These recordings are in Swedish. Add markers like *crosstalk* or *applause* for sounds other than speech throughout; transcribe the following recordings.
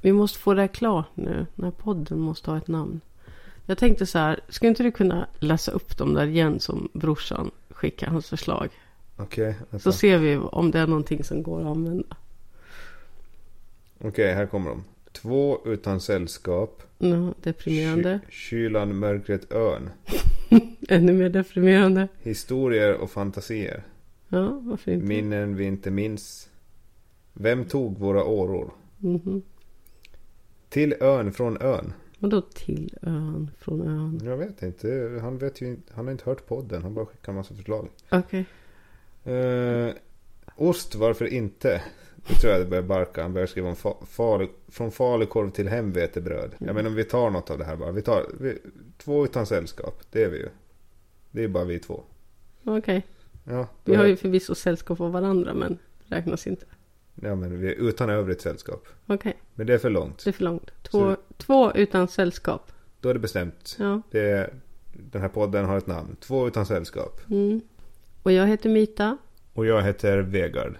Vi måste få det här klart nu. När podden måste ha ett namn. Jag tänkte så här. Skulle inte du kunna läsa upp dem där igen som brorsan skickar hans förslag? Okej, Så alltså. ser vi om det är någonting som går att använda. Okej, här kommer de. Två utan sällskap. Ja, deprimerande. Ky- kylan, mörkret, ön. *laughs* Ännu mer deprimerande. Historier och fantasier. Ja, varför inte? Minnen vi inte minns. Vem tog våra åror? Mhm. Till ön från ön. Och då till ön, från ön. Jag vet inte. Han, vet ju, han har inte hört podden. Han bara skickar en massa förslag. Okej. Eh, ost, varför inte? Nu tror jag det börjar barka. Han börjar skriva om fa- falu, från falukorv till hemvetebröd. Jag menar om vi tar något av det här bara. Vi tar vi, två utan sällskap. Det är vi ju. Det är bara vi två. Okej. Ja, Vi har ju förvisso sällskap av varandra men det räknas inte. Ja men vi är utan övrigt sällskap. Okej, Men det är för långt. det är för långt. Två, två utan sällskap. Då är det bestämt. Ja. Det är, den här podden har ett namn. Två utan sällskap. Mm. Och jag heter Mita. Och jag heter Vegard.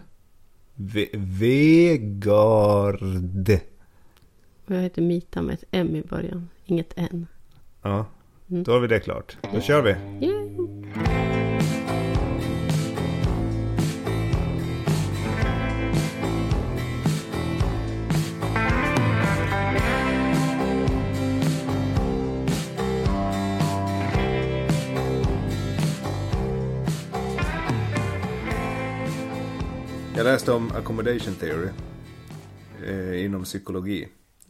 Ve- Vegard. Och jag heter Mita med ett M i början. Inget N. Ja, Mm. då har vi det klart. Då kör vi. Yay! Jag läste om accommodation theory eh, inom psykologi.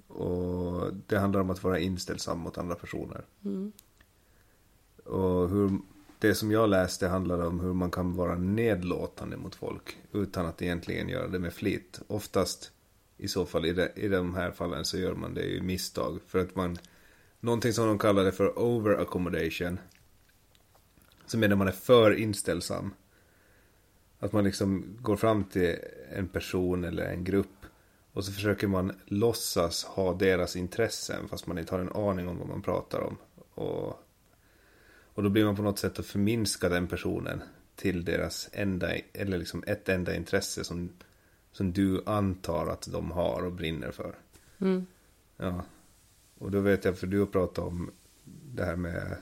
Och det handlar om att vara inställsam mot andra personer. Mm. Och hur, det som jag läste handlade om hur man kan vara nedlåtande mot folk utan att egentligen göra det med flit. Oftast i så fall i, de, i de här fallen så gör man det i misstag. För att man, någonting som de kallade för over accommodation. Som är när man är för inställsam. Att man liksom går fram till en person eller en grupp. Och så försöker man låtsas ha deras intressen fast man inte har en aning om vad man pratar om. Och, och då blir man på något sätt att förminska den personen till deras enda, eller liksom ett enda intresse som, som du antar att de har och brinner för. Mm. Ja. Och då vet jag, för du har pratat om det här med,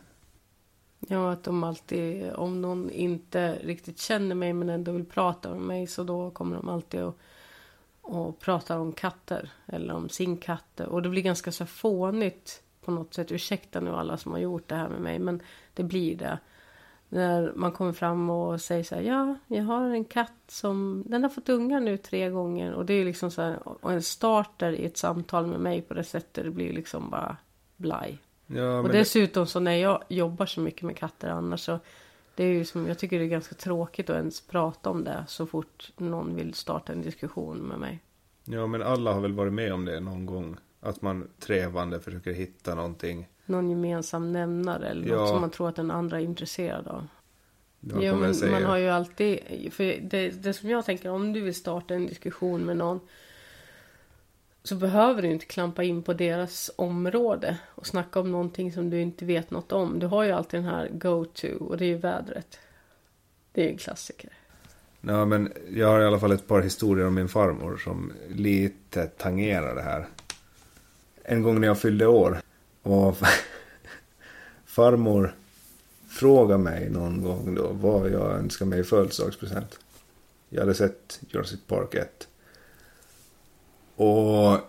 Ja, att de alltid, om någon inte riktigt känner mig men ändå vill prata med mig så då kommer de alltid och, och pratar om katter eller om sin katt. Och det blir ganska så fånigt på något sätt. Ursäkta nu alla som har gjort det här med mig men det blir det. När man kommer fram och säger så här, ja, jag har en katt som, den har fått ungar nu tre gånger. Och det är liksom så här, och en starter i ett samtal med mig på det sättet, det blir liksom bara blaj ja Och dessutom så när jag jobbar så mycket med katter annars så det är ju som, jag tycker det är ganska tråkigt att ens prata om det så fort någon vill starta en diskussion med mig. ja men alla har väl varit med om det någon gång. Att man trevande försöker hitta någonting. Någon gemensam nämnare eller Ja. något som man tror att den andra är intresserad av. Ja, men man har ju alltid, för det, det som jag tänker om du vill starta en diskussion med någon så behöver du inte klampa in på deras område och snacka om någonting som du inte vet något om. Du har ju alltid den här go-to och det är ju vädret. Det är ju en klassiker. Ja, men jag har i alla fall ett par historier om min farmor som lite tangerar det här. En gång när jag fyllde år och *laughs* farmor frågade mig någon gång då vad jag önskar mig i födelsedagspresent. Jag hade sett Jurassic Park 1. Och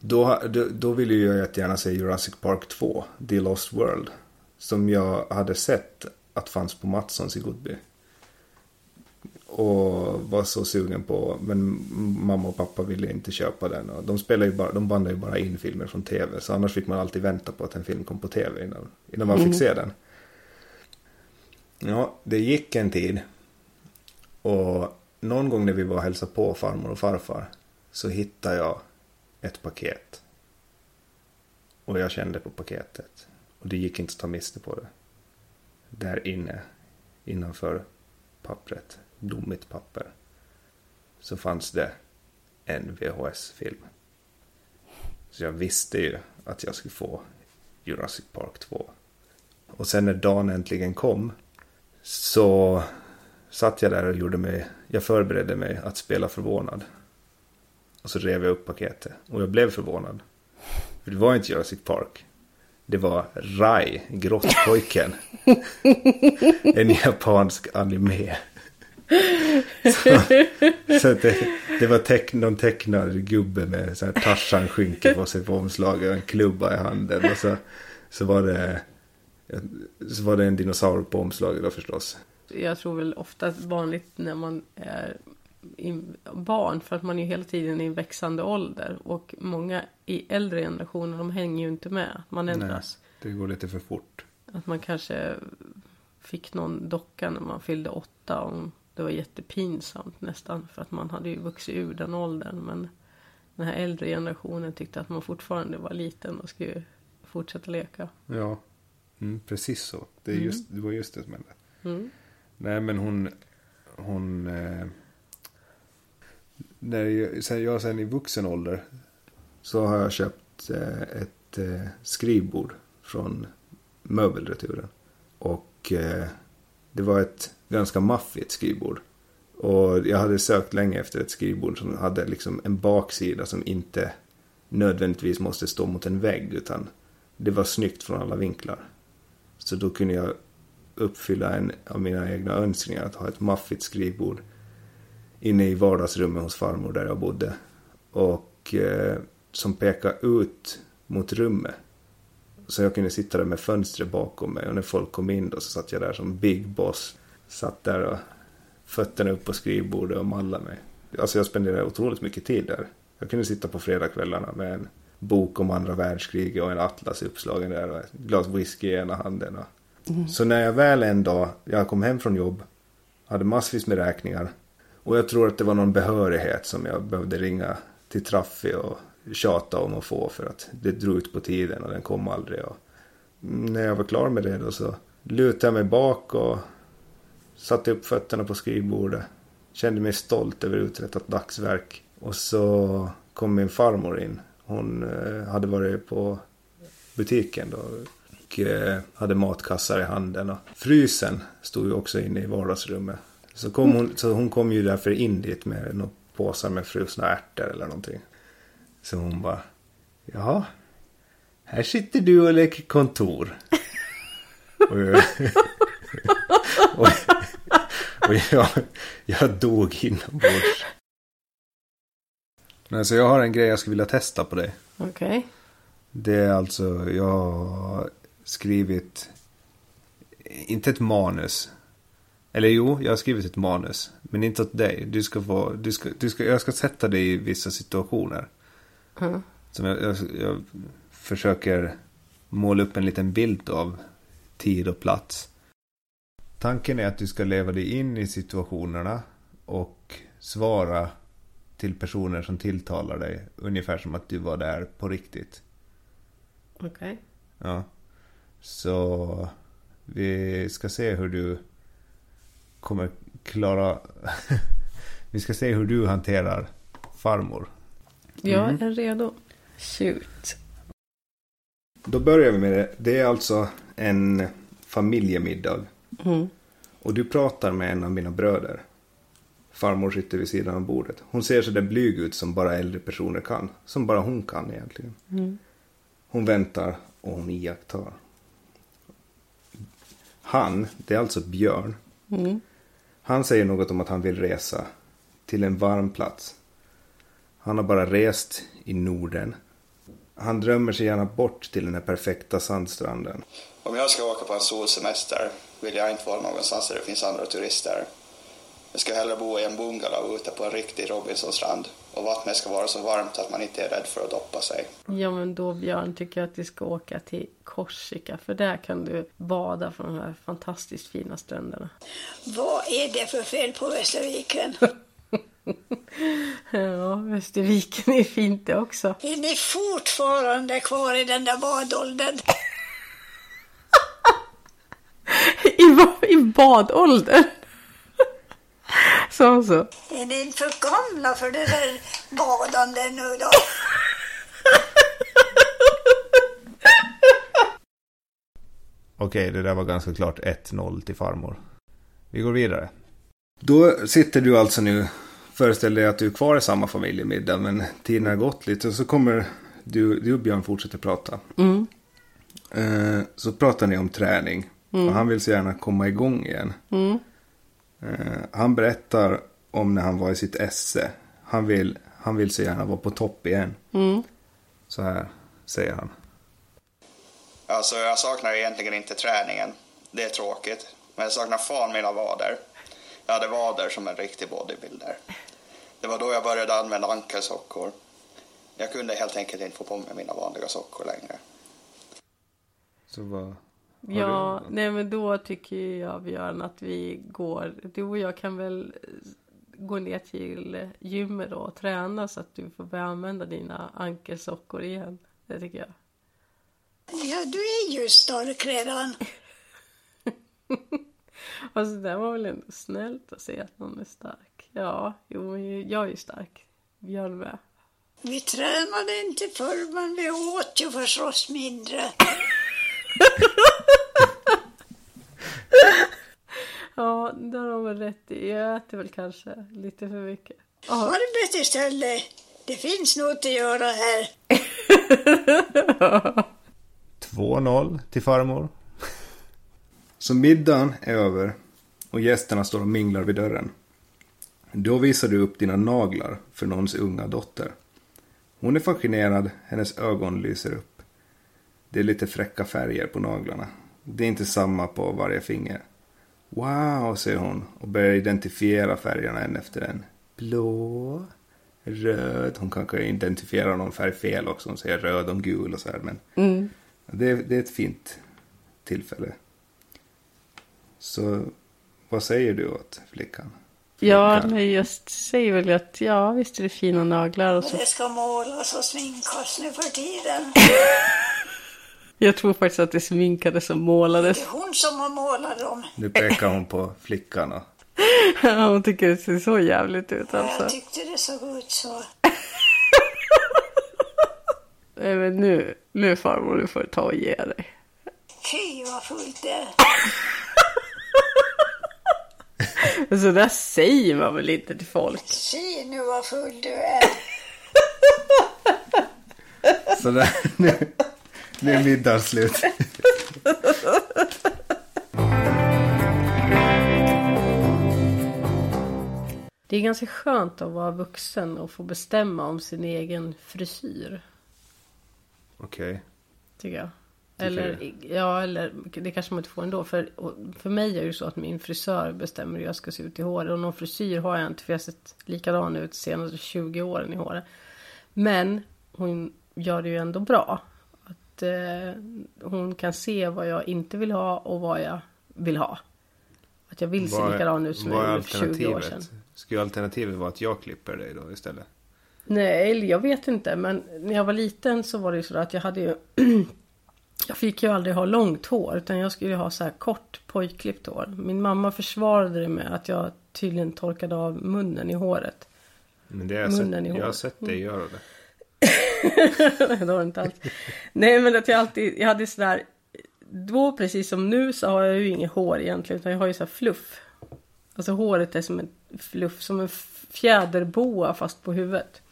då, då, då ville jag jättegärna se Jurassic Park 2, The Lost World. Som jag hade sett att fanns på Matssons i Goodby. Och var så sugen på. Men mamma och pappa ville inte köpa den. Och de, spelar ju bara, de bandade ju bara in filmer från tv. Så annars fick man alltid vänta på att en film kom på tv innan, innan man fick se den. Ja, det gick en tid. Och någon gång när vi var och hälsade på farmor och farfar. Så hittade jag ett paket. Och jag kände på paketet. Och det gick inte att ta miste på det. Där inne, innanför pappret, domigt papper, så fanns det en VHS-film. Så jag visste ju att jag skulle få Jurassic Park 2. Och sen när dagen äntligen kom så satt jag där och gjorde mig, jag förberedde mig att spela förvånad. Och så rev jag upp paketet. Och jag blev förvånad. För det var inte Jurassic Park. Det var Rai, Grottpojken. *laughs* en japansk anime. *laughs* Så, så det, det, var teck, någon tecknad gubbe med så här Tarzan-skynke på sig på omslaget och en klubba i handen. Och så, så, var det, så var det en dinosaur på omslaget då förstås. Jag tror väl oftast vanligt när man är barn för att man är hela tiden i en växande ålder och många i äldre generationer de hänger ju inte med. Man ändras. Nej, det går lite för fort. Att man kanske fick någon docka när man fyllde åtta och det var jättepinsamt nästan för att man hade ju vuxit ur den åldern men den här äldre generationen tyckte att man fortfarande var liten och skulle fortsätta leka. Ja, mm, precis så. Det, är mm. just, det var just det som hände. Mm. Nej men hon, hon eh, när jag, sen, jag sen i vuxen ålder så har jag köpt eh, ett eh, skrivbord från möbelreturen. Och eh, det var ett ganska maffigt skrivbord. Och jag hade sökt länge efter ett skrivbord som hade liksom en baksida som inte nödvändigtvis måste stå mot en vägg utan det var snyggt från alla vinklar. Så då kunde jag uppfylla en av mina egna önskningar att ha ett maffigt skrivbord inne i vardagsrummet hos farmor där jag bodde. Och eh, som pekade ut mot rummet. Så jag kunde sitta där med fönstret bakom mig och när folk kom in då så satt jag där som big boss. Satt där och fötterna upp på skrivbordet och mallade mig. Alltså jag spenderade otroligt mycket tid där. Jag kunde sitta på fredagskvällarna med en bok om andra världskriget och en atlas uppslagen där och ett glas whisky i ena handen. Och... Mm. Så när jag väl en dag, jag kom hem från jobb, hade massvis med räkningar och jag tror att det var någon behörighet som jag behövde ringa till Traffi och tjata om att få för att det drog ut på tiden och den kom aldrig. Och när jag var klar med det då så lutade jag mig bak och satte upp fötterna på skrivbordet. Kände mig stolt över uträttat dagsverk. Och så kom min farmor in. Hon eh, hade varit på butiken då och eh, hade matkassar i handen. Och frysen stod ju också inne i vardagsrummet. Så, kom hon, så hon kom ju därför in dit med några påsar med frusna ärtor eller någonting. Så hon bara, ja, här sitter du och leker kontor. och, jag, *laughs* och, och jag, jag dog inombords. Men alltså jag har en grej jag skulle vilja testa på dig. Okej. Okay. Det är alltså, jag har skrivit, inte ett manus, eller jo, jag har skrivit ett manus. Men inte åt dig. Du ska få, du ska, du ska, jag ska sätta dig i vissa situationer. Mm. Som jag, jag, jag försöker måla upp en liten bild av tid och plats. Tanken är att du ska leva dig in i situationerna och svara till personer som tilltalar dig. Ungefär som att du var där på riktigt. Okej. Okay. Ja. Så vi ska se hur du kommer klara... *laughs* vi ska se hur du hanterar farmor. Jag mm. är redo. Shoot. Då börjar vi med det. Det är alltså en familjemiddag. Mm. Och du pratar med en av mina bröder. Farmor sitter vid sidan av bordet. Hon ser så där blyg ut som bara äldre personer kan. Som bara hon kan egentligen. Mm. Hon väntar och hon iakttar. Han, det är alltså Björn. Mm. Han säger något om att han vill resa till en varm plats. Han har bara rest i Norden. Han drömmer sig gärna bort till den här perfekta sandstranden. Om jag ska åka på en solsemester vill jag inte vara någonstans där det finns andra turister. Jag ska hellre bo i en bungalow ute på en riktig Robinsonstrand. Och vattnet ska vara så varmt att man inte är rädd för att doppa sig. Ja men då Björn tycker jag att vi ska åka till Korsika. För där kan du bada på de här fantastiskt fina stränderna. Vad är det för fel på Västerviken? *laughs* ja, Västerviken är fint det också. Är ni fortfarande kvar i den där badåldern? *laughs* I, I badåldern? *laughs* Så så. Är ni inte för gamla för det där badande nu då? *laughs* Okej, det där var ganska klart 1-0 till farmor. Vi går vidare. Då sitter du alltså nu Föreställ dig att du är kvar i samma familjemiddag men tiden har gått lite och så kommer du, du och Björn fortsätter prata. Mm. Eh, så pratar ni om träning och han vill så gärna komma igång igen. Mm. Eh, han berättar om när han var i sitt esse. Han vill, han vill så gärna vara på topp igen. Mm. Så här säger han. Alltså jag saknar egentligen inte träningen. Det är tråkigt. Men jag saknar fan mina vader. Jag hade vader som en riktig bodybuilder. Det var då jag började använda ankelsockor. Jag kunde helt enkelt inte få på mig mina vanliga sockor längre. Så vad... Ja, nej men då tycker jag Björn att vi går, du och jag kan väl eh, gå ner till gymmet då och träna så att du får börja använda dina ankelsockor igen. Det tycker jag. Ja, du är ju stark redan. Alltså det var väl ändå snällt att se att någon är stark. Ja, jo men jag är ju stark. Björn med. Vi tränade inte förr, men vi åt ju förstås mindre. *laughs* Ja, det har de väl rätt i. Jag äter väl kanske lite för mycket. Ja, Arbet istället. Det finns något att göra här. *laughs* 2-0 till farmor. Så middagen är över och gästerna står och minglar vid dörren. Då visar du upp dina naglar för någons unga dotter. Hon är fascinerad, hennes ögon lyser upp. Det är lite fräcka färger på naglarna. Det är inte samma på varje finger. Wow, säger hon och börjar identifiera färgerna en efter en. Blå, röd. Hon kanske identifierar någon färg fel också. Hon säger röd och gul och så här. Men mm. det, det är ett fint tillfälle. Så vad säger du åt flickan? ja men jag säger väl att ja, visst är det fina naglar och så. Det ska målas och sminkas nu för tiden. *laughs* Jag tror faktiskt att det sminkades som Det målades. är hon som har målat dem. Nu pekar hon på flickan och Hon tycker det ser så jävligt ut alltså. Jag tyckte det såg ut så. *laughs* Nej, men nu, nu farmor, nu får du ta och ge dig. Fy vad fullt det är. *laughs* Så där säger man väl inte till folk? Se nu vad full du är. så där, nu, nu är middagen slut. Det är ganska skönt att vara vuxen och få bestämma om sin egen frisyr. Okej. Tycker jag. Tycker eller, ja, eller det kanske man inte får ändå. För, för mig är det ju så att min frisör bestämmer hur jag ska se ut i håret. Och någon frisyr har jag inte för jag har sett likadan ut de senaste 20 åren i håret. Men hon gör det ju ändå bra. Att eh, hon kan se vad jag inte vill ha och vad jag vill ha. Att jag vill se likadan ut som jag gjorde för 20 år sedan. Skulle alternativet vara att jag klipper dig då istället? Nej, jag vet inte. Men när jag var liten så var det ju så att jag hade ju... *clears throat* jag fick ju aldrig ha långt hår. Utan jag skulle ju ha så här kort pojkklippt hår. Min mamma försvarade det med att jag tydligen torkade av munnen i håret. Men det har jag, sett, jag har sett dig göra det. *laughs* det har inte alls. Nej, men att jag alltid... Jag hade sådär... Då precis som nu så har jag ju inget hår egentligen. Utan jag har ju såhär fluff. Alltså håret är som en fluff. Som en fjäderboa fast på huvudet.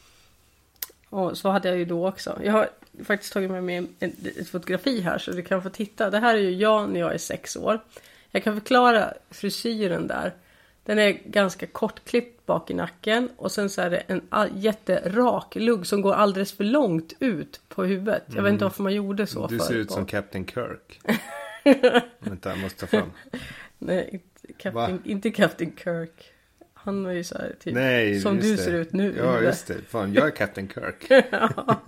Och så hade jag ju då också. Jag har faktiskt tagit med mig en, ett fotografi här så du kan få titta. Det här är ju jag när jag är sex år. Jag kan förklara frisyren där. Den är ganska kortklippt bak i nacken och sen så är det en jätterak lugg som går alldeles för långt ut på huvudet. Jag vet inte varför man gjorde så Du ser ut som. Captain Kirk. *laughs* Vänta, jag måste ta fram. Nej, inte Captain, inte Captain Kirk. Han var ju så här typ Nej, som du det. ser ut nu. Ja, just det. Fan, jag är Captain Kirk. *laughs* ja. Fan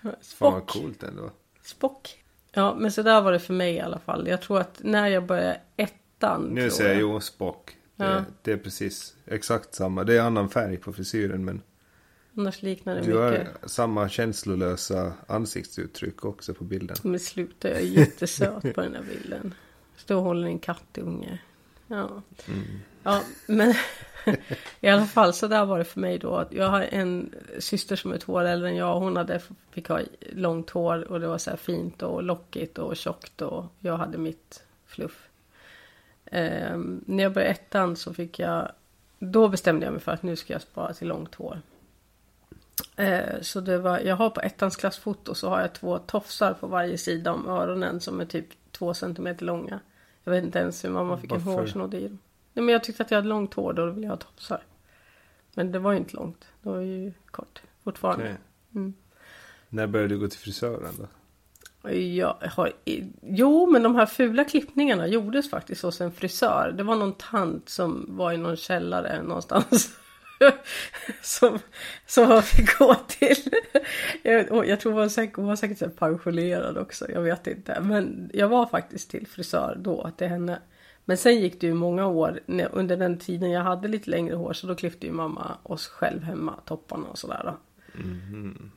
vad Spock. coolt ändå. Spock. Ja, men så där var det för mig i alla fall. Jag tror att när jag började ettan. Nu säger jag jo Spock. Det, Ja. det är precis exakt samma. Det är annan färg på frisyren men Annars liknar det du har mycket. samma känslolösa ansiktsuttryck också på bilden. Men sluta, jag är jättesöt på den här bilden. Står och håller en kattunge. Ja. Mm. Ja, men *laughs* i alla fall så där var det för mig då. Jag har en syster som är två år äldre än jag. Hon hade, fick ha långt hår och det var så här fint och lockigt och tjockt och jag hade mitt fluff. Ehm, när jag började ettan så fick jag då bestämde jag mig för att nu ska jag spara till långt hår. Eh, så det var, jag har på ettans klassfoto så har jag två tofsar på varje sida om öronen som är typ två centimeter långa. Jag vet inte ens hur mamma fick en Varför? hårsnodd i dem. Nej, men jag tyckte att jag hade långt hår då ville jag ha tofsar. Men det var ju inte långt. Det var ju kort fortfarande. Okej. Mm. När började du gå till frisören då? Jag har, jo, men de här fula klippningarna gjordes faktiskt hos en frisör. Det var någon tant som var i någon källare någonstans. *laughs* som, som man fick gå till. jag, jag tror hon var säkert, hon var säkert pensionerad också. Jag vet inte. Men jag var faktiskt till frisör då till henne. Men sen gick det ju många år. Under den tiden jag hade lite längre hår. Så då klippte ju mamma oss själv hemma. Topparna och sådär då.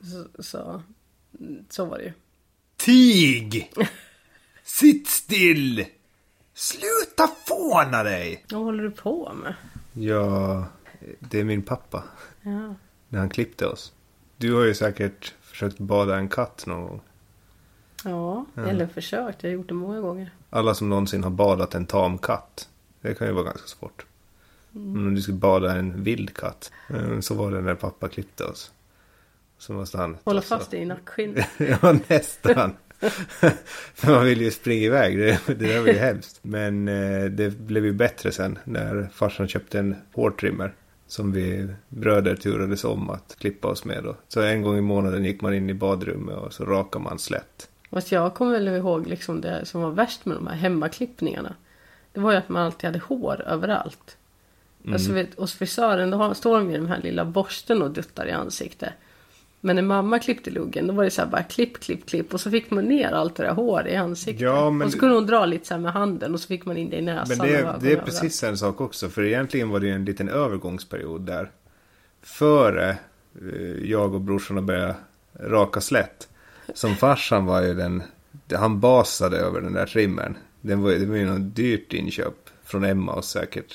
Så, så, så var det ju. Tig! Sitt still! Sluta fåna dig! Vad håller du på med? Ja, det är min pappa. Ja. När han klippte oss. Du har ju säkert försökt bada en katt någon gång. Ja, eller försökt. Jag har gjort det många gånger. Alla som någonsin har badat en tam katt. Det kan ju vara ganska svårt. Men om du ska bada en vild katt. eh, Så var det när pappa klippte oss. Så måste han... Hålla fast dig i nackskinnet. *laughs* ja, nästan. *laughs* För man vill ju springa iväg. Det, det där var ju hemskt. Men eh, det blev ju bättre sen när farsan köpte en hårtrimmer. Som vi bröder turades om att klippa oss med då. Så en gång i månaden gick man in i badrummet och så rakade man slätt. Fast jag kommer väl ihåg liksom det som var värst med de här hemmaklippningarna. Det var ju att man alltid hade hår överallt. Alltså vet, hos frisören då har, står de med den här lilla borsten och duttar i ansiktet. Men när mamma klippte luggen då var det så här bara klipp, klipp, klipp. Och så fick man ner allt det där hår i ansiktet. Ja, men- Och så kunde hon dra lite så här med handen och så fick man in det i näsan. Men och det, ögonen det är precis en sak också. För egentligen var det en liten övergångsperiod där. Före eh, jag och brorsorna började raka slätt. Som farsan var ju den. Han basade över den där trimmern. Den var, det var ju något dyrt inköp. Från Emma säkert.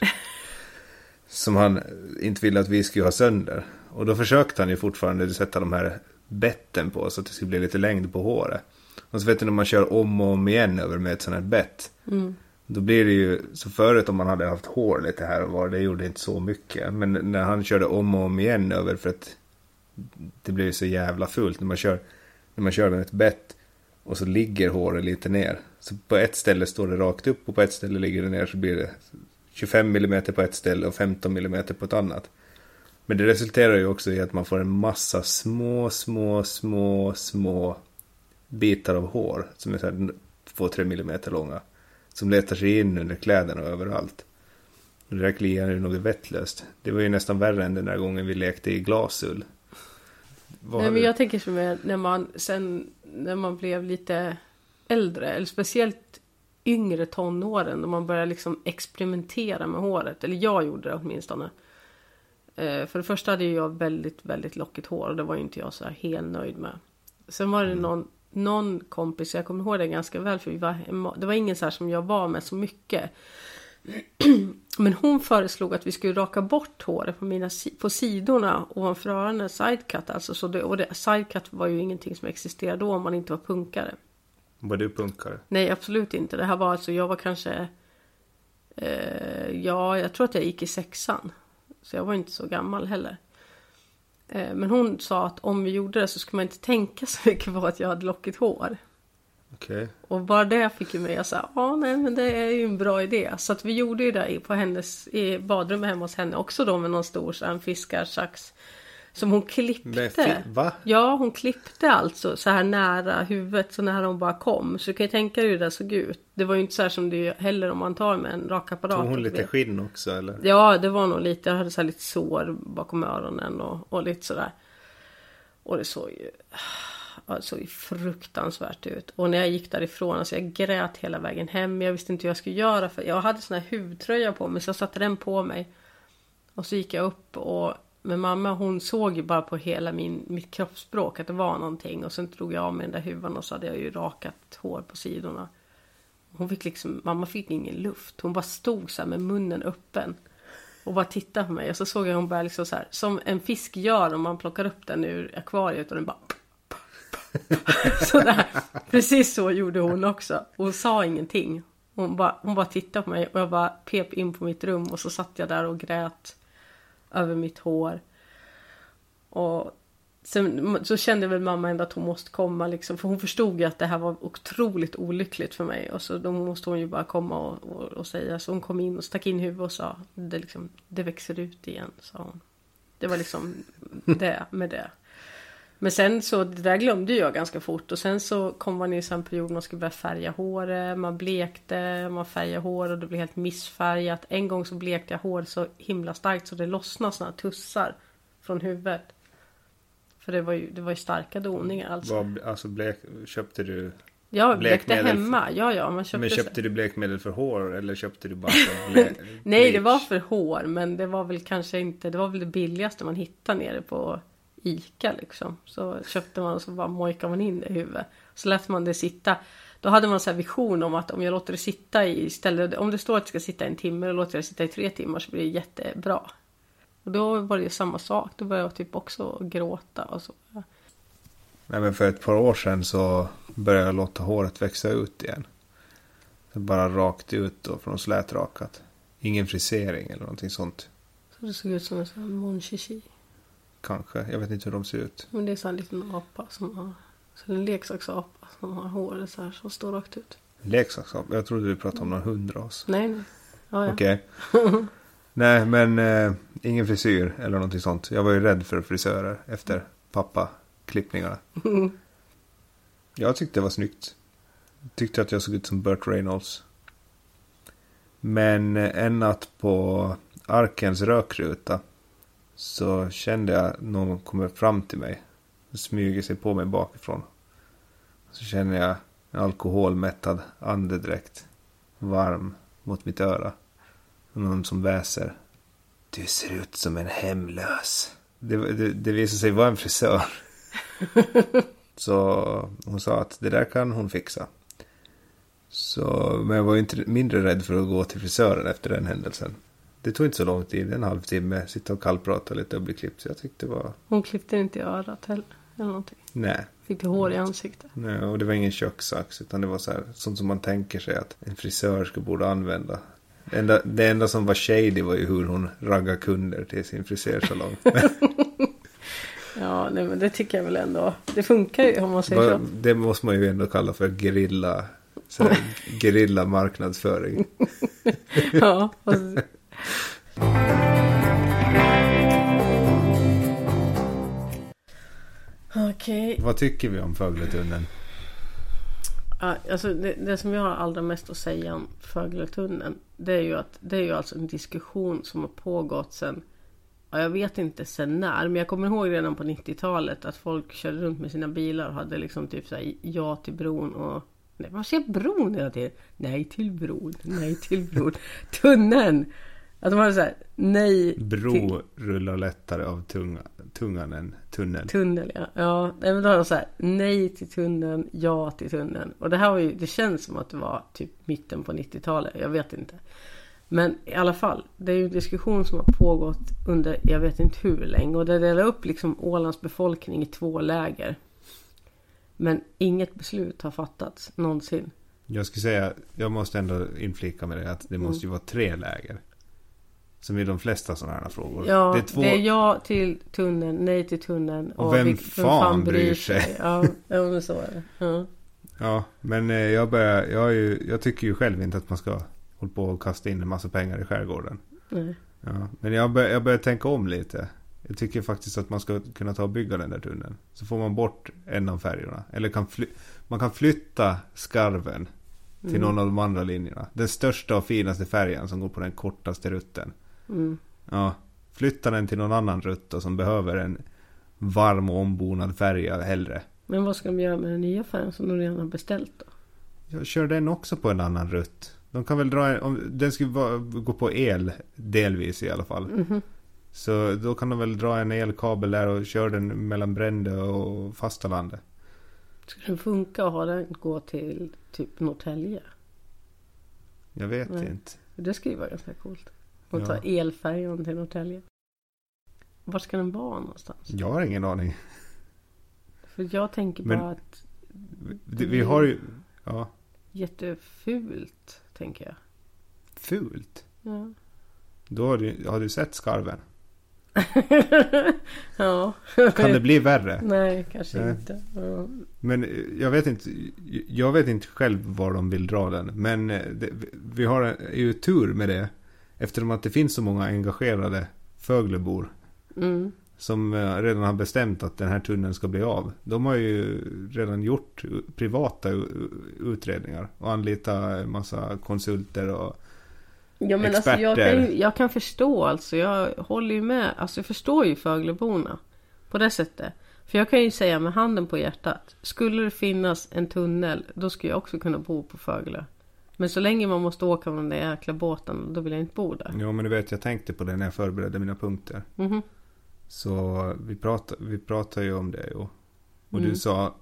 Som han inte ville att vi skulle ha sönder. Och då försökte han ju fortfarande sätta de här betten på så att det skulle bli lite längd på håret. Och så vet du när man kör om och om igen över med ett sånt här bett. Då blir det ju, så förut om man hade haft hår lite här och var, det gjorde inte så mycket. Men när han körde om och om igen över för att det blir ju så jävla fult när man kör, när man kör med ett bett och så ligger håret lite ner. Så på ett ställe står det rakt upp och på ett ställe ligger det ner så blir det 25 mm på ett ställe och 15 mm på ett annat. Men det resulterar ju också i att man får en massa små, små, små, små bitar av hår som är så här 2-3 millimeter långa. Som letar sig in under kläderna och överallt. Och det där kliar ju något vettlöst. Det var ju nästan värre än den där gången vi lekte i glasull. Nej, men jag tänker som är när man sen när man blev lite äldre eller speciellt yngre tonåren då man började liksom experimentera med håret. Eller jag gjorde det åtminstone. Eh, för det första hade jag väldigt, väldigt lockigt hår och det var ju inte jag så här helt nöjd med. Sen var det någon, någon kompis, jag kommer ihåg det ganska väl för vi var hemma, det var ingen så här som jag var med så mycket. *clears throat* Men hon föreslog att vi skulle raka bort håret på, mina, på sidorna ovanför öronen, sidecut alltså. Så det, och det, sidecut var ju ingenting som existerade då om man inte var punkare. Var du punkare? Nej, absolut inte. Det här var alltså, jag var kanske... Eh, ja, jag tror att jag gick i sexan. Så jag var inte så gammal heller. Eh, men hon sa att om vi gjorde det så skulle man inte tänka så mycket på att jag hade lockigt hår. Okej. Och bara det fick ju mig att säga, ja nej men det är ju en bra idé. Så att vi gjorde ju det på hennes, i badrummet hemma hos henne också då med någon stor så här, en fiskarsax. Som hon klippte. Va? Ja, hon klippte alltså så här nära huvudet, så nära hon bara kom. Så du kan ju tänka dig hur det såg ut. Det var ju inte så här som det är heller om man tar med en rakapparat. Tog hon lite skinn också eller? Ja, det var nog lite. Jag hade så här lite sår bakom öronen och, och lite sådär. Och det såg ju... Ja, det såg ju fruktansvärt ut. Och när jag gick därifrån, alltså jag grät hela vägen hem. Jag visste inte hur jag skulle göra. För jag hade sån här hudtröja på mig, så jag satte den på mig. Och så gick jag upp och... Men mamma hon såg ju bara på hela min, mitt kroppsspråk att det var någonting. Och sen drog jag av mig den där huvan och så hade jag ju rakat hår på sidorna. Hon fick liksom, mamma fick ingen luft. Hon bara stod så här med munnen öppen. Och bara tittade på mig. Och så såg jag hon bara liksom så här. Som en fisk gör om man plockar upp den ur akvariet. Och den bara. *laughs* Sådär. Precis så gjorde hon också. Och hon sa ingenting. Hon bara, hon bara tittade på mig. Och jag bara pep in på mitt rum. Och så satt jag där och grät över mitt hår. Och sen så kände väl mamma ändå att hon måste komma liksom. För hon förstod ju att det här var otroligt olyckligt för mig. Och så då måste hon ju bara komma och, och, och säga. Så hon kom in och stack in huvudet och sa. Det, liksom, det växer ut igen, sa hon. Det var liksom det med det. Men sen så, det där glömde jag ganska fort och sen så kom man i en period man skulle börja färga håret, man blekte, man färgade hår och det blev helt missfärgat. En gång så blekte jag hår så himla starkt så det lossnade såna tussar från huvudet. För det var ju, det var ju starka doningar alltså. Vad, alltså blek, köpte du Ja, blekte hemma. Ja, ja, man köpte Men köpte du blekmedel för hår eller köpte du bara för *laughs* ble, Nej, det var för hår, men det var väl kanske inte, det var väl det billigaste man hittade nere på Ica liksom. Så köpte man och så bara mojkade man in det i huvudet. Så lät man det sitta. Då hade man så här vision om att om jag låter det sitta i istället, om det står att det ska sitta en timme och låter jag det sitta i tre timmar så blir det jättebra. Och då var det samma sak, då började jag typ också gråta och så. Nej men för ett par år sedan så började jag låta håret växa ut igen. Så bara rakt ut och från slätrakat. Ingen frisering eller någonting sånt. Så det såg ut som en sån här mon chichi. Kanske. Jag vet inte hur de ser ut. Men det är så en liten apa som har, så en leksaksapa som har håret så här som står rakt ut. Leksaksap. Jag trodde du pratade om någon hundras. Nej, nej. Ja, ja. Okej. *laughs* Nej men eh, ingen frisyr eller någonting sånt. Jag var ju rädd för frisörer efter pappa-klippningarna. *laughs* Jag tyckte det var snyggt. Tyckte att jag såg ut som Burt Reynolds. Men eh, en natt på Arkens rökruta så kände jag någon kommer fram till mig. Och smyger sig på mig bakifrån. Så känner jag en alkoholmättad andedräkt. Varm mot mitt öra. Och någon som väser. Du ser ut som en hemlös. Det, det, det visade sig vara en frisör. *laughs* Så hon sa att det där kan hon fixa. Så, men jag var ju inte mindre rädd för att gå till frisören efter den händelsen. Det tog inte så lång tid, en halvtimme, sitta och kallprata lite och bli klippt. Så jag tyckte det var, Hon klippte inte i örat heller. Eller någonting. nej. Fick du hår i ansiktet. nej. Och det var ingen kökssax, utan det var så här, sånt som man tänker sig att en frisörska borde använda. Det enda, det enda som var shady var ju hur hon raggade kunder till sin frisörsalong. *laughs* Ja, nej, men det tycker jag väl ändå. Det funkar ju om man säger så. Det måste man ju ändå kalla för gerilla, *laughs* gerilla marknadsföring. Ja, och, *laughs* Okej. Vad tycker vi om Fögletunneln? Alltså det, det som jag har allra mest att säga om Fögletunneln. Det är ju att det är ju alltså en diskussion som har pågått sen Ja, jag vet inte sen när, men jag kommer ihåg redan på 90-talet att folk körde runt med sina bilar och hade liksom typ såhär ja till bron och Nej, vad säger bron hela tiden? Nej till bron, nej till bron. Tunneln! Att de hade såhär, nej till Bro rullar lättare av tunga, tungan än tunnel. tunnel. Ja, ja nej, men då har de såhär, nej till tunneln, ja till tunneln. Och det här var ju, det känns som att det var typ mitten på 90-talet, jag vet inte. Men i alla fall, det är ju en diskussion som har pågått under jag vet inte hur länge. Och det delar upp liksom Ålands befolkning i två läger. Men inget beslut har fattats någonsin. Jag skulle säga, jag måste ändå inflika med det att det måste ju vara tre läger. Som i de flesta sådana här frågor. Ja, det är två... ja till tunneln, nej till tunneln. Och vem vil- fan bryr sig? Ja, *laughs* ja men så är det. Ja. Ja, men eh, jag, börjar, jag, är ju, jag tycker ju själv inte att man ska hålla på och kasta in en massa pengar i skärgården. Nej. Ja, men jag börjar, jag börjar tänka om lite. Jag tycker faktiskt att man ska kunna ta och bygga den där tunneln. Så får man bort en av färjorna. Eller kan man kan flytta skarven till Mm. någon av de andra linjerna. Den största och finaste färjan som går på den kortaste rutten. Mm. Ja, flytta den till någon annan rutt då, som behöver en varm och ombonad färja hellre. Men vad ska de göra med den nya färgen som de redan har beställt då? Jag kör den också på en annan rutt. De kan väl dra om den skulle vara, gå på el delvis i alla fall. Mhm. Så då kan de väl dra en elkabel där och köra den mellan Brände och fastalandet. Skulle det funka att ha den gå till typ Norrtälje? Jag vet Nej. inte. Det skulle ju vara ganska coolt. Och Ja. ta elfärjan till Norrtälje. Var ska den vara någonstans? Jag har ingen aning. För jag tänker Men- bara att Vi, vi har ju... Ja. jättefult, tänker jag. Fult. Ja. Då har du, har du sett skarven? *laughs* ja. Kan det bli värre? Nej, kanske Nej. inte. Ja. Men eh, jag vet inte, jag vet inte själv var de vill dra den. Men eh, det, vi har ju tur med det. Eftersom att det finns så många engagerade Föglebor. Mm. Som eh, redan har bestämt att den här tunneln ska bli av. De har ju redan gjort privata utredningar. Och anlitat en massa konsulter och Ja men alltså jag Experter. kan, jag kan förstå alltså. Jag håller ju med. Alltså jag förstår ju Fögleborna. På det sättet. För jag kan ju säga med handen på hjärtat. Skulle det finnas en tunnel. Då skulle jag också kunna bo på Fögle. Men så länge man måste åka med den där jäkla båten. Då vill jag inte bo där. Ja men du vet jag tänkte på det när jag förberedde mina punkter. Mhm. Så vi pratade, vi pratade ju om det och, och Mm. du sa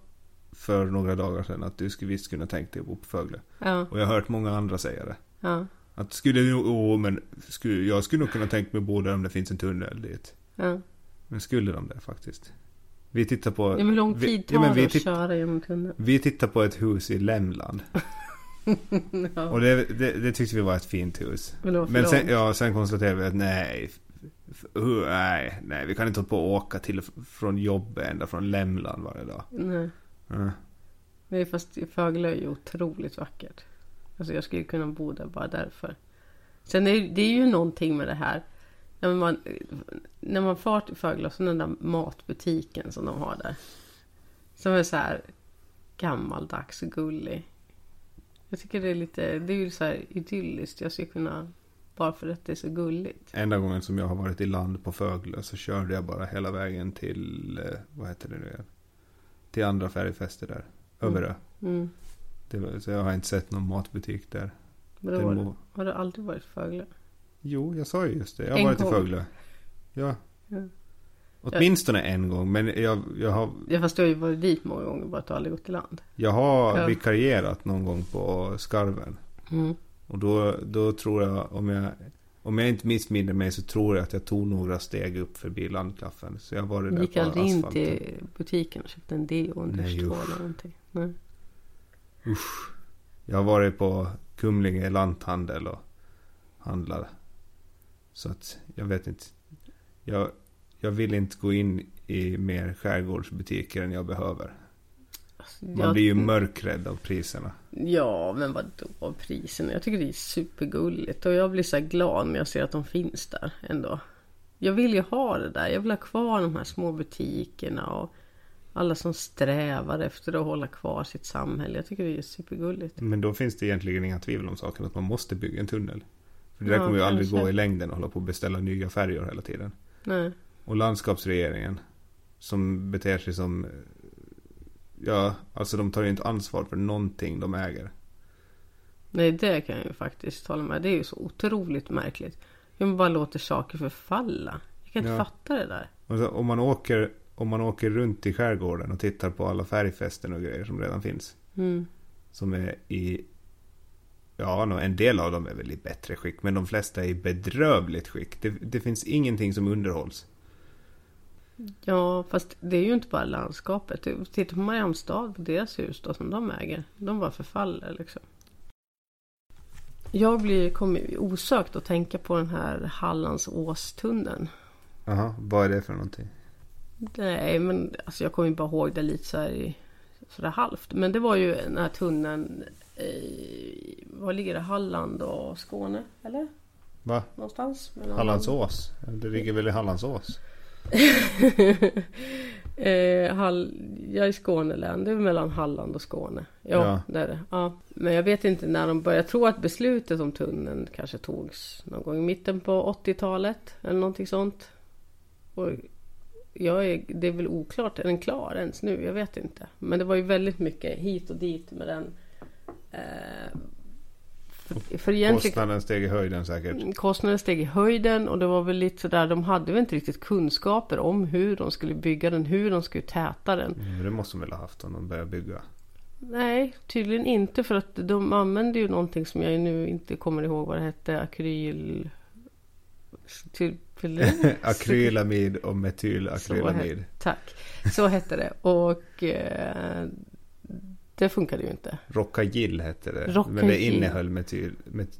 för några dagar sedan att du skulle visst kunna tänka dig att bo på Fögle. Ja, Och jag har hört många andra säga det. ja, Att skulle du, åh men skulle, jag skulle nog kunna tänka mig att bo där om det finns en tunnel dit. ja. Men skulle de det faktiskt? Vi tittar på... ja men lång vi, tid tar ja, men vi, att köra genom tunneln? vi tittar på ett hus i Lämland. *laughs* Ja. Och det, det, det tyckte vi var ett fint hus. Men sen, ja, sen konstaterade vi att nej, hur- nej, nej, vi kan inte hålla på och åka till från jobbet ända från Lämland varje dag. Nej. Nej fast Fögle är ju otroligt vackert. Alltså jag skulle kunna bo där bara därför. Sen är det är ju någonting med det här. När man, när man far till och så den där matbutiken som de har där. Som är så här gammaldags och gullig. Jag tycker det är lite, det är ju så här idylliskt. Jag skulle kunna, bara för att det är så gulligt. Enda gången som jag har varit i land på Fögle så körde jag bara hela vägen till, eh, vad heter det nu igen? Till andra färgfester där. Överö. Mm. Det var, så jag har inte sett någon matbutik där. Men då Det har, må- har du aldrig varit i Fögle? Jo, jag sa ju just det. Jag har En varit i gång. Fögle. Ja. Ja. Åtminstone en gång. Men jag, jag har, Ja fast du har ju varit dit många gånger bara att du aldrig gått i land. jag har Ja. vikarierat någon gång på Skarven. Mm. Och då, då tror jag, om jag, om jag inte missminner mig så tror jag att jag tog några steg upp förbi landklaffen. Så jag varit där Gick på aldrig in asfalten. till butiken och köpte en deo och en duschtvål usch. eller någonting? Nej. Jag har varit på Kumlinge lanthandel och handlat. Så att jag vet inte. Jag, jag vill inte gå in i mer skärgårdsbutiker än jag behöver. Alltså, Man jag- blir ju mörkrädd av priserna. Ja, men vadå priserna? Jag tycker det är supergulligt och jag blir så glad när jag ser att de finns där ändå. Jag vill ju ha det där. Jag vill ha kvar de här små butikerna och alla som strävar efter att hålla kvar sitt samhälle. Jag tycker det är supergulligt. Men då finns det egentligen inga tvivel om saken att man måste bygga en tunnel. För det där Ja, kommer ju aldrig gå i längden att hålla på och beställa nya färjor hela tiden. Nej. Och landskapsregeringen som beter sig som Ja, alltså de tar ju inte ansvar för någonting de äger. Nej, det kan jag ju faktiskt hålla med. Det är ju så otroligt märkligt. Jag bara låter saker förfalla. Jag kan inte Ja. fatta det där. Och så, om, man åker, om man åker runt i skärgården och tittar på alla färgfästen och grejer som redan finns. Mm. Som är i Ja, en del av dem är väl i bättre skick. Men de flesta är i bedrövligt skick. Det, det finns ingenting som underhålls. Ja, fast det är ju inte bara landskapet. Titta på Mariamstad, deras hus då som de äger. De bara förfaller liksom. Jag blir, kommer osökt att tänka på den här Hallandsåstunneln. Jaha, vad är det för någonting? Nej, men alltså jag kommer bara ihåg det lite så här i sådär halvt. Men det var ju den här tunneln i, var ligger det? Halland och Skåne? Eller? Va? Någonstans? mellan- Hallandsås? Det ligger väl i Hallandsås? *laughs* eh, Hall, jag är i Skånelän, det är mellan Halland och Skåne. Ja, Ja. det är det. Ja. Men jag vet inte när de började. Jag tror att beslutet om tunneln kanske togs någon gång i mitten på 80-talet. Eller någonting sånt. Och jag är, det är väl oklart, är den klar ens nu? Jag vet inte. Men det var ju väldigt mycket hit och dit med den. Eh, för. Kostnaden steg i höjden säkert. Kostnaden steg i höjden och det var väl lite sådär, de hade väl inte riktigt kunskaper om hur de skulle bygga den, hur de skulle täta den. Men det måste de väl ha haft om de började bygga. Nej, tydligen inte för att de använde ju någonting som jag nu inte kommer ihåg vad det hette, akryl... *laughs* Till, Akrylamid och hette- Tack. Så hette det och eh, det funkade ju inte. Rockagill hette det. Rockagill. Men det innehöll metyl... Met,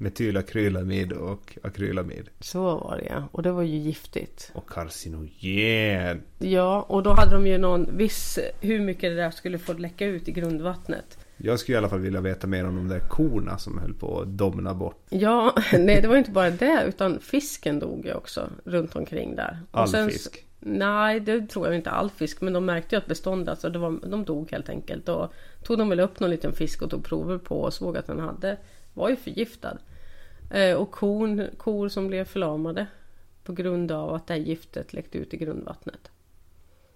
Metylakrylamid och akrylamid. Så var det ja. Och det var ju giftigt. Och carcinogen. Ja, och då hade de ju någon viss hur mycket det där skulle få läcka ut i grundvattnet. Jag skulle i alla fall vilja veta mer om de där korna som höll på att domna bort. Ja, *laughs* nej det var inte bara det utan fisken dog ju också runt omkring där. All sen- fisk. Nej, det tror jag inte all fisk. Men de märkte ju att beståndet, alltså det var, de dog helt enkelt. Och tog de väl upp någon liten fisk och tog prover på och såg att den hade, var ju förgiftad. Eh, och kon, kor som blev förlamade på grund av att det här giftet läckte ut i grundvattnet.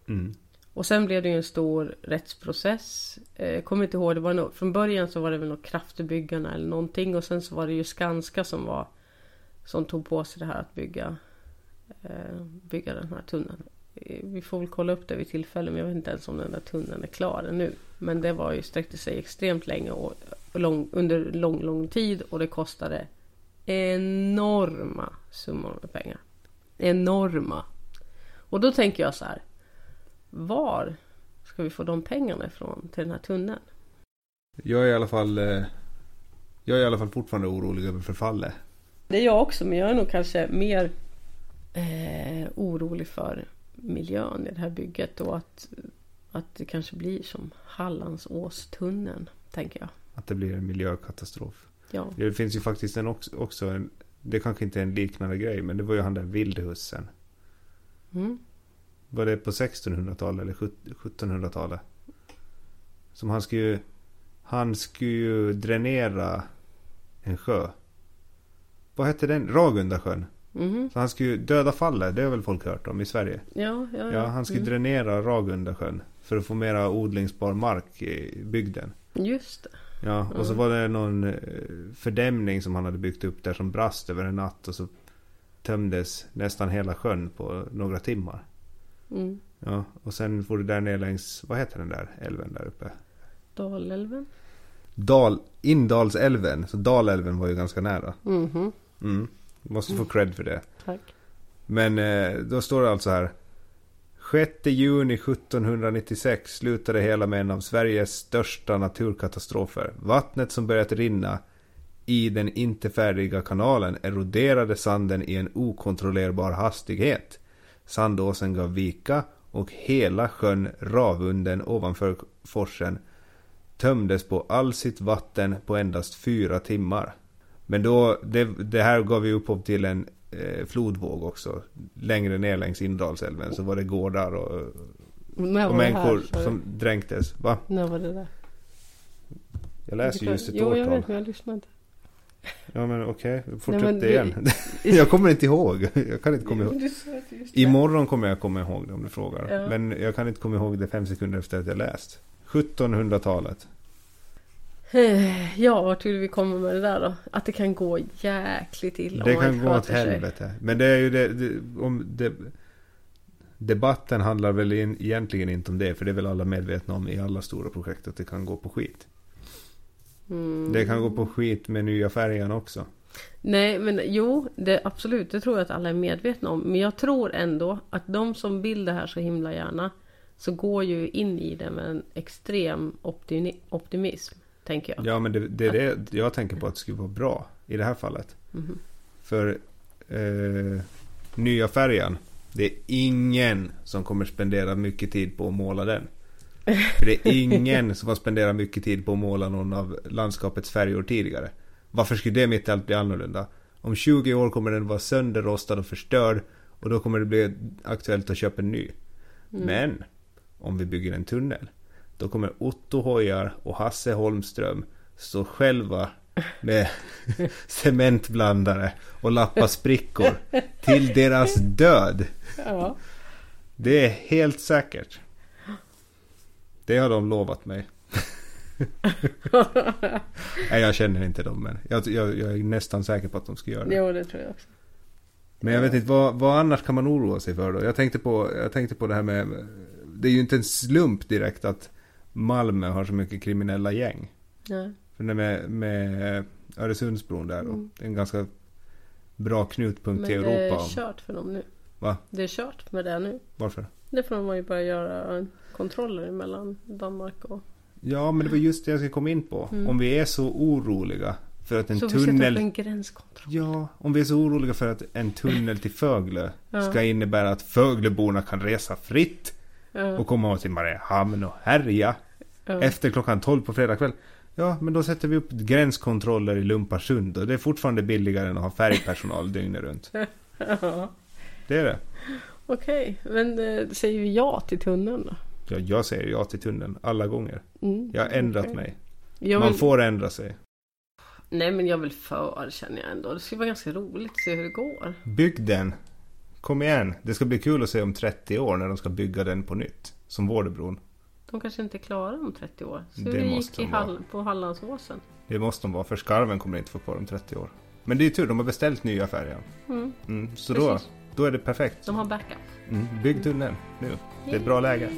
Mm. Och sen blev det ju en stor rättsprocess. Eh, kommer inte ihåg, det var nog, från början så var det väl något kraftbyggarna eller någonting och sen så var det ju Skanska som var som tog på sig det här att bygga bygga den här tunneln. Eh, Vi får väl kolla upp det vid tillfälle men jag vet inte ens om den där tunneln är klar nu. Men det var ju sträckte sig extremt länge och och lång, under lång, lång tid och det kostade enorma summor med pengar. Enorma. Och då tänker jag så här. Var ska vi få de pengarna ifrån till den här tunneln? Jag är i alla fall... eh, Jag är i alla fall fortfarande orolig över förfallet. Det är jag också men jag är nog kanske mer eh, orolig för miljön i det här bygget och att, att det kanske blir som Hallandsåstunneln, tänker jag. Att det blir en miljökatastrof. Ja, Det finns ju faktiskt en också, också en... Det kanske inte är en liknande grej men det var ju han där vildhussen. mm. Var det på 1600-talet eller 1700-talet? Som han skulle ju... Han skulle ju dränera en sjö. Vad hette den? Ragundasjön. Mhm. Så han skulle ju döda fallet. Det har väl folk hört om i Sverige? ja, ja, Ja, han skulle Mm. dränera Ragundasjön. För att få mera odlingsbar mark i bygden. Just det. Ja, och så Mm. var det någon eh, fördämning som han hade byggt upp där som brast över en natt. Och så tömdes nästan hela sjön på några timmar. Mm. Ja, och sen får du där ner längs, vad heter den där älven där uppe? Dalälven. Dal, Indalsälven. Så Dalälven var ju ganska nära. Mhm. Mm. Måste få cred för det. Tack. Men eh, då står det alltså här. 6 juni 1796 slutade hela med en av Sveriges största naturkatastrofer. Vattnet som börjat rinna i den inte färdiga kanalen eroderade sanden i en okontrollerbar hastighet. Sandåsen gav vika och hela sjön Ravunden ovanför forsen tömdes på all sitt vatten på endast fyra timmar. Men då, det, det här gav ju upphov till en eh, flodvåg också. Längre ner längs Indalsälven så var det gårdar och, och människor här? som dränktes. Va? När var det där? Jag läser just ett Jo, jag årtal. vet men jag lyssnade inte. Ja men okej, fortsätt men det det- igen. *laughs* jag kommer inte ihåg. Jag kan inte komma ihåg. Imorgon kommer jag komma ihåg det om du frågar. Ja. Men jag kan inte komma ihåg det fem sekunder efter att jag läst. 1700-talet. Ja, vart vill vi komma med det där då? Att det kan gå jäkligt illa Det kan gå åt sig. helvete. Men det är ju det, det om det, Debatten handlar väl egentligen inte om det. För det är väl alla medvetna om i alla stora projekt att det kan gå på skit. Mm. Det kan gå på skit med nya färjan också. Nej, men jo, det, absolut, det tror jag att alla är medvetna om. Men jag tror ändå att de som vill det här så himla gärna så går ju in i det med en extrem optimi- optimism, tänker jag. Ja men det, det är det jag tänker på att det skulle vara bra i det här fallet. Mhm. För eh, nya färjan. Det är ingen som kommer spendera mycket tid på att måla den. *laughs* För det är ingen som har spenderat mycket tid på att måla någon av landskapets färjor tidigare. Varför skulle det mitt i allt bli annorlunda? Om 20 år kommer den vara sönderrostad och förstörd. Och då kommer det bli aktuellt att köpa en ny. Men om vi bygger en tunnel. Då kommer Otto Hojar och Hasse Holmström stå själva med *laughs* cementblandare och lappa sprickor till deras död. Ja. Det är helt säkert. Det har de lovat mig. *laughs* Nej, jag känner inte dem, men jag, jag, jag är nästan säker på att de ska göra det. Jo, det tror jag också. Men jag vet inte, vad, vad annars kan man oroa sig för då? Jag tänkte på, jag tänkte på det här med... Det är ju inte en slump direkt att Malmö har så mycket kriminella gäng. Nej. För det med, med Öresundsbron där då. Mm. Det är en ganska bra knutpunkt Men till det är Europa. om- kört för dem nu. Va? Det är kört med det nu. Varför? Det får man ju börja göra kontroller mellan Danmark och... Ja, men det var just det jag ska komma in på. Mm. Om vi är så oroliga för att en Så vi sätter upp tunnel... en gränskontroll. Ja, om vi är så oroliga för att en tunnel till Fögle Ja. ska innebära att Fögleborna kan resa fritt Ja, och komma till Mariehamn och härja efter klockan 12 på fredag kväll. Ja, men då sätter vi upp gränskontroller i Lumparsund och det är fortfarande billigare än att ha färgpersonal *laughs* dygnet runt. Ja. Det är det. Okej, men eh, säger vi ja till tunneln då? Ja, jag säger ja till tunneln alla gånger. Mm. Jag har ändrat okej. mig. Jag Man vill... får ändra sig. Nej men jag vill för känner jag ändå. Det skulle vara ganska roligt att se hur det går. Bygg den. Kom igen. Det ska bli kul att se om 30 år när de ska bygga den på nytt. Som Vårdebron. De kanske inte är klara om 30 år. Så Det det, måste gick i de vara. Hall- på Hallandsåsen. Det måste de vara, för skarven kommer inte få på dem 30 år. Men det är tur, de har beställt nya färjan. Mm. Mm, så då, Precis. då är det perfekt. De har backup. Mm, bygg tunneln nu. Det är ett bra läge.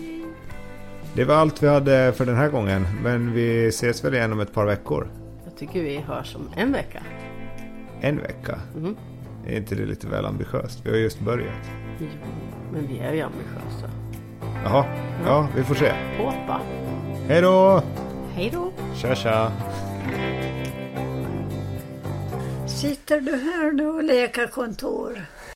Det var allt vi hade för den här gången. Men vi ses väl igen om ett par veckor. Jag tycker vi hörs om en vecka. En vecka. Mhm. Är inte det lite väl ambitiöst? Vi har just börjat. Jo, men vi är ju ambitiösa. Jaha, ja vi får se. Hoppa. Hej då! Hej då. Tja tja! Sitter du här nu och leker kontor?